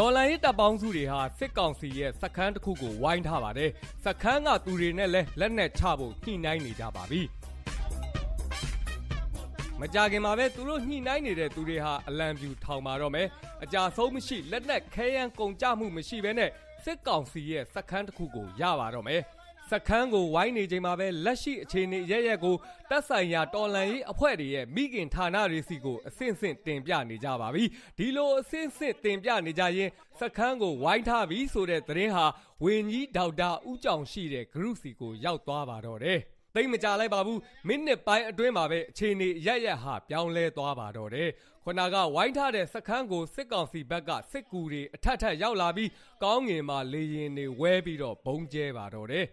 ဒေါ်လာရေးတပ်ပေါင်းစုတွေဟာစစ်ကောင်စီရဲ့စခန်းတစ်ခုကိုဝိုင်းထားပါတယ်စခန်းကသူတွေနဲ့လည်းလက်နက်ချဖို့ညှိနှိုင်းနေကြပါပြီမကြခင်မှာပဲသူတို့ညှိနှိုင်းနေတဲ့သူတွေဟာအလံပြူထောင်ပါတော့မယ်အကြဆုံးမရှိလက်နက်ခဲယမ်းကုန်ကြမှုမရှိဘဲနဲ့စစ်ကောင်စီရဲ့စခန်းတစ်ခုကိုရပါတော့မယ် စခန်းကိုဝိုင်းနေချိန်မှာပဲလက်ရှိအခြေအနေရရက်ကိုတက်ဆိုင်ရာတော်လန်ရေးအဖွဲ့တွေရဲ့မိခင်ဌာနတွေစီကိုအဆင့်ဆင့်တင်ပြနေကြပါပြီဒီလိုအဆင့်ဆင့်တင်ပြနေကြရင်စခန်းကိုဝိုင်းထားပြီဆိုတဲ့သတင်းဟာဝင်းကြီးဒေါက်တာဦးကြောင်ရှိတဲ့ group စီကိုရောက်သွားပါတော့တယ်သိမကြလိုက်ပါဘူးမိနစ်ပိုင်းအတွင်းမှာပဲအခြေအနေရရက်ဟာပြောင်းလဲသွားပါတော့တယ်ခုနကဝိုင်းထားတဲ့စခန်းကိုစစ်ကောင်စီဘက်ကစစ်ကူတွေအထက်ထက်ရောက်လာပြီးကောင်းငင်မှာလေရင်တွေဝဲပြီးတော့ဘုံကျဲပါတော့တယ်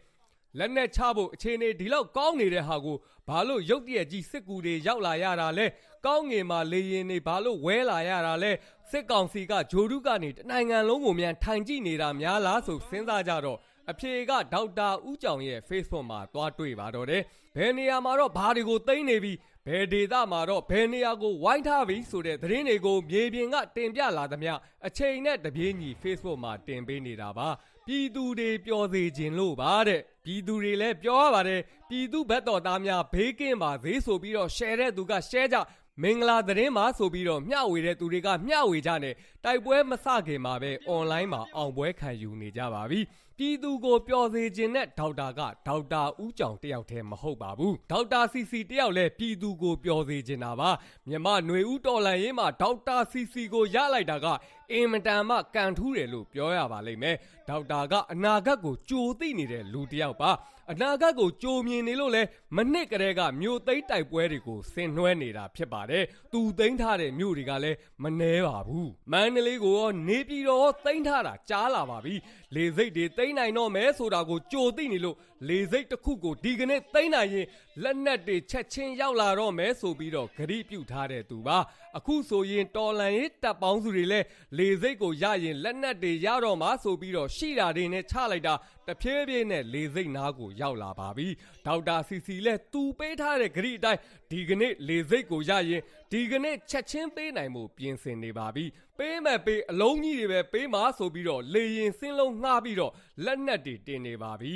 လက်နဲ့ချဖို့အခြေအနေဒီလောက်ကောင်းနေတဲ့ဟာကိုဘာလို့ရုတ်တရက်ကြီးစစ်ကူတွေရောက်လာရတာလဲကောင်းငင်မှာလေရင်တွေဘာလို့ဝဲလာရတာလဲစစ်ကောင်စီကဂျိုဒုကနေတနိုင်ငံလုံးကိုမြန်ထိုင်ကြည့်နေတာများလားဆိုစဉ်းစားကြတော့အဖြေကဒေါက်တာဦးကြောင်ရဲ့ Facebook မှာတွားတွေ့ပါတော့တယ်ဘယ်နေရာမှာတော့ဘာတွေကိုသိမ်းနေပြီးဘယ်ဒေသမှာတော့ဘယ်နေရာကိုဝိုင်းထားပြီဆိုတဲ့သတင်းတွေကိုမြေပြင်ကတင်ပြလာသမျှအချိန်နဲ့တပြေးညီ Facebook မှာတင်ပေးနေတာပါပြည်သူတွေပျော်စေခြင်းလို့ပါတဲ့ ပြည်သူတွေလည်းပြောရပါတယ်ပြည်သူဘက်တော်သားများဘေးကင်းပါသေးဆိုပြီးတော့ share တဲ့သူက share ကြမင်္ဂလာသတင်းမှာဆိုပြီးတော့မျှဝေတဲ့သူတွေကမျှဝေကြတယ်တိုက်ပွဲမစခင်မှာပဲ online မှာအောင်ပွဲခံယူနေကြပါပြီပြည်သူကိုပျော်စေခြင်းနဲ့ဒေါက်တာကဒေါက်တာဦးကြောင်တယောက်တည်းမဟုတ်ပါဘူးဒေါက်တာစီစီတယောက်လည်းပြည်သူကိုပျော်စေခြင်းတာပါမြမຫນွေဦးတော်လန်ရေးမှာဒေါက်တာစီစီကိုရလိုက်တာက အင်မတန်မှကန်ထူးတယ်လို့ပြောရပါလိမ့်မယ်ဒေါက်တာကအနာဂတ်ကိုကြိုသိနေတဲ့လူတယောက်ပါအနာဂတ်ကိုကြိုမြင်နေလို့လဲမနစ်ကလေးကမြို့သိမ်းတိုက်ပွဲတွေကိုဆင်နွှဲနေတာဖြစ်ပါတယ်သူသိမ်းထားတဲ့မြို့တွေကလည်းမနှဲပါဘူးမန္တလေးကိုရောနေပြည်တော်ရောသိမ်းထားတာကြားလာပါပြီလေစိတ်တွေသိမ်းနိုင်တော့မယ်ဆိုတာကိုကြိုသိနေလို့လေစိတ်တစ်ခုကိုဒီကနေ့သိမ်းနိုင်ရင်လက်နက်တွေချက်ချင်းရောက်လာတော့မယ်ဆိုပြီးတော့ဂရိပြုထားတဲ့သူပါအခုဆိုရင်တော်လန်ရေးတပ်ပေါင်းစုတွေလည်းလေစိတ်ကိုရရင်လက်နက်တွေရတော့မှာဆိုပြီးတော့ရှိတာတွေနဲ့ချလိုက်တာတဖြည်းဖြည်းနဲ့လေစိတ်နားကိုရောက်လာပါပြီဒေါက်တာစီစီလည်းသူပေးထားတဲ့ဂရိအတိုင်းဒီကနေ့လေစိတ်ကိုရရင်ဒီကနေ့ချက်ချင်းပေးနိုင်မှုပြင်ဆင်နေပါပြီပေးမဲ့ပေးအလုံးကြီးတွေပဲပေးမှာဆိုပြီးတော့လေရင်စင်းလုံးငှားပြီးတော့လက်နက်တွေတင်နေပါပြီ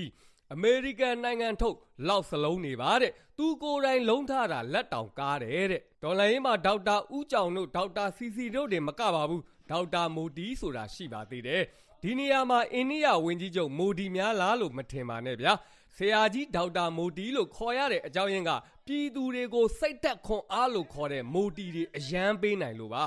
အမေရိကန်နိုင်ငံထုတ်လောက်စလုံးနေပါတဲ့သူကိုယ်တိုင်လုံးထားတာလက်တောင်ကားတယ်တဲ့ဒေါ်လာရင်းမှာဒေါက်တာဦးကြောင်တို့ဒေါက်တာစီစီတို့တွေမကပါဘူး ဒေါက်တာမိုတီဆိုတာရှိပါသေးတယ်ဒီနေရာမှာအိန္ဒိယဝန်ကြီးချုပ်မိုဒီများလားလို့မထင်ပါနဲ့ဗျာဆရာကြီးဒေါက်တာမိုတီလို့ခေါ်ရတဲ့အကြောင်းရင်းကပြည်သူတွေကိုစိတ်သက်ခွန်အားလို့ခေါ်တဲ့မိုတီတွေအယမ်းပေးနိုင်လို့ပါ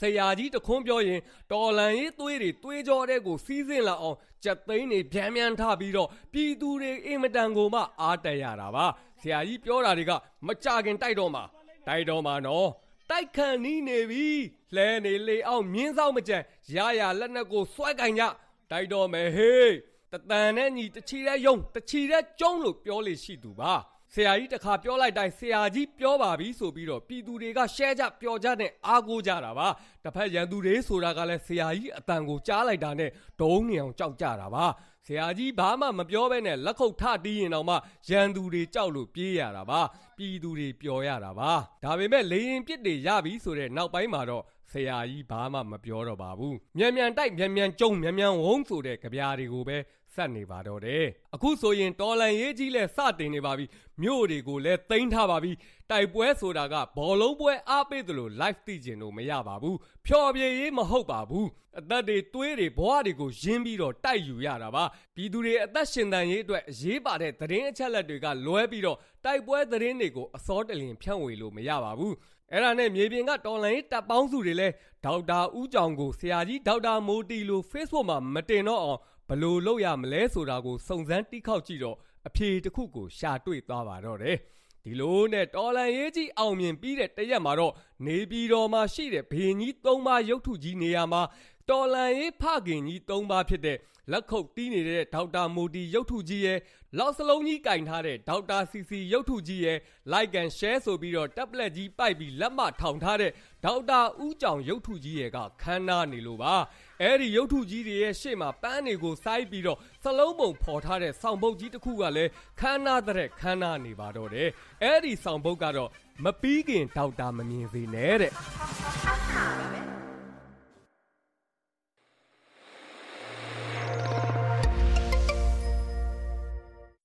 ဆရာကြီးတခွန်းပြောရင်တော်လန်ရေးသွေးတွေသွေးကြောတဲ့ကိုစီးစင်းလာအောင်ကြက်သိန်းတွေဗျမ်းဗျမ်းထပြီးတော့ပြည်သူတွေအင်မတန်ကိုမှအားတက်ရတာပါဆရာကြီးပြောတာတွေကမကြခင်တိုက်တော့မှာတိုက်တော့မှာနော် တိုက်ခန့်နီးနေပြီလဲနေလေအောင်မြင်းဆောင်မကြံရရလက်နက်ကိုစွဲကင်ကြတိုက်တော့မယ်ဟေးတတန်နဲ့ညီတချီတဲ့ယုံတချီတဲ့ကျုံးလို့ပြောလေရှိသူပါဆရာကြီးတခါပြောလိုက်တိုင်းဆရာကြီးပြောပါပြီဆိုပြီးတော့ပြည်သူတွေကရှဲကြပျော်ကြတဲ့အားကိုးကြတာပါတစ်ဖက်ရန်သူတွေဆိုတာကလည်းဆရာကြီးအတန်ကိုကြားလိုက်တာနဲ့ဒုံးနေအောင်ကြောက်ကြတာပါ ဆရာကြီးဘာမှမပြောဘဲနဲ့လက်ခုပ်ထတီးရင်တော့မှရန်သူတွေကြောက်လို့ပြေးရတာပါပြည်သူတွေပျော်ရတာပါဒါပေမဲ့လေရင်ပြစ်တွေရပြီဆိုတဲ့နောက်ပိုင်းမှာတော့ဆရာကြီးဘာမှမပြောတော့ပါဘူးမြန်မြန်တိုက်မြန်မြန်ကျုံမြန်မြန်ဝုန်းဆိုတဲ့ကြပြားတွေကိုပဲ ဆက်နေပါတော့တယ်အခုဆိုရင်တော်လန်ရေးကြီးလဲစတင်နေပါပြီမြို့တွေကိုလည်းသိမ်းထားပါပြီတိုက်ပွဲဆိုတာကဘောလုံးပွဲအားပေးသလို live သိကျင်လို့မရပါဘူးဖျော်ဖြေရေးမဟုတ်ပါဘူးအသက်တွေသွေးတွေဘဝတွေကိုရင်းပြီးတော့တိုက်ယူရတာပါပြည်သူတွေအသက်ရှင်တန်ရေးအတွက်အရေးပါတဲ့သတင်းအချက်အလက်တွေကလွဲပြီးတော့တိုက်ပွဲသတင်းတွေကိုအစောတလင်ဖြန့်ဝေလို့မရပါဘူးအဲ့ဒါနဲ့မြေပြင်ကတော်လိုင်းတပ်ပေါင်းစုတွေလဲ ဒေါက်တာဦးကြောင်ကိုဆရာကြီးဒေါက်တာမိုတီလို Facebook မှာမတင်တော့အောင်ဘလို့လုပ်ရမလဲဆိုတာကိုစုံစမ်းတိခောက်ကြည့်တော့အဖြေတစ်ခုကိုရှာတွေ့သွားပါတော့တယ်ဒီလိုနဲ့တော်လန်ရေးကြီးအောင်မြင်ပြီးတဲ့တရက်မှာတော့နေပြည်တော်မှာရှိတဲ့ဘေကြီး၃ပါးရုပ်ထုကြီးနေရာမှာ တော်လန်ရေးဖခင်ကြီး၃ပါးဖြစ်တဲ့လက်ခုပ်တီးနေတဲ့ဒေါက်တာမိုတီရုပ်ထုကြီးရဲ့လောက်စလုံးကြီးကင်ထားတဲ့ဒေါက်တာစီစီရုပ်ထုကြီးရဲ့ like and share ဆိုပြီးတော့ tablet ကြီးပိုက်ပြီးလက်မထောင်ထားတဲ့ဒေါက်တာဦးကြောင်ရုပ်ထုကြီးရဲ့ကခန်းနာနေလို့ပါအဲ့ဒီရုပ်ထုကြီးတွေရဲ့ရှေ့မှာပန်းတွေကိုစိုက်ပြီးတော့စလုံးပုံဖော်ထားတဲ့ဆောင်းပုတ်ကြီးတစ်ခုကလည်းခန်းနာတဲ့ခန်းနာနေပါတော့တယ်အဲ့ဒီဆောင်းပုတ်ကတော့မပီးခင်ဒေါက်တာမမြင်စေနဲ့တဲ့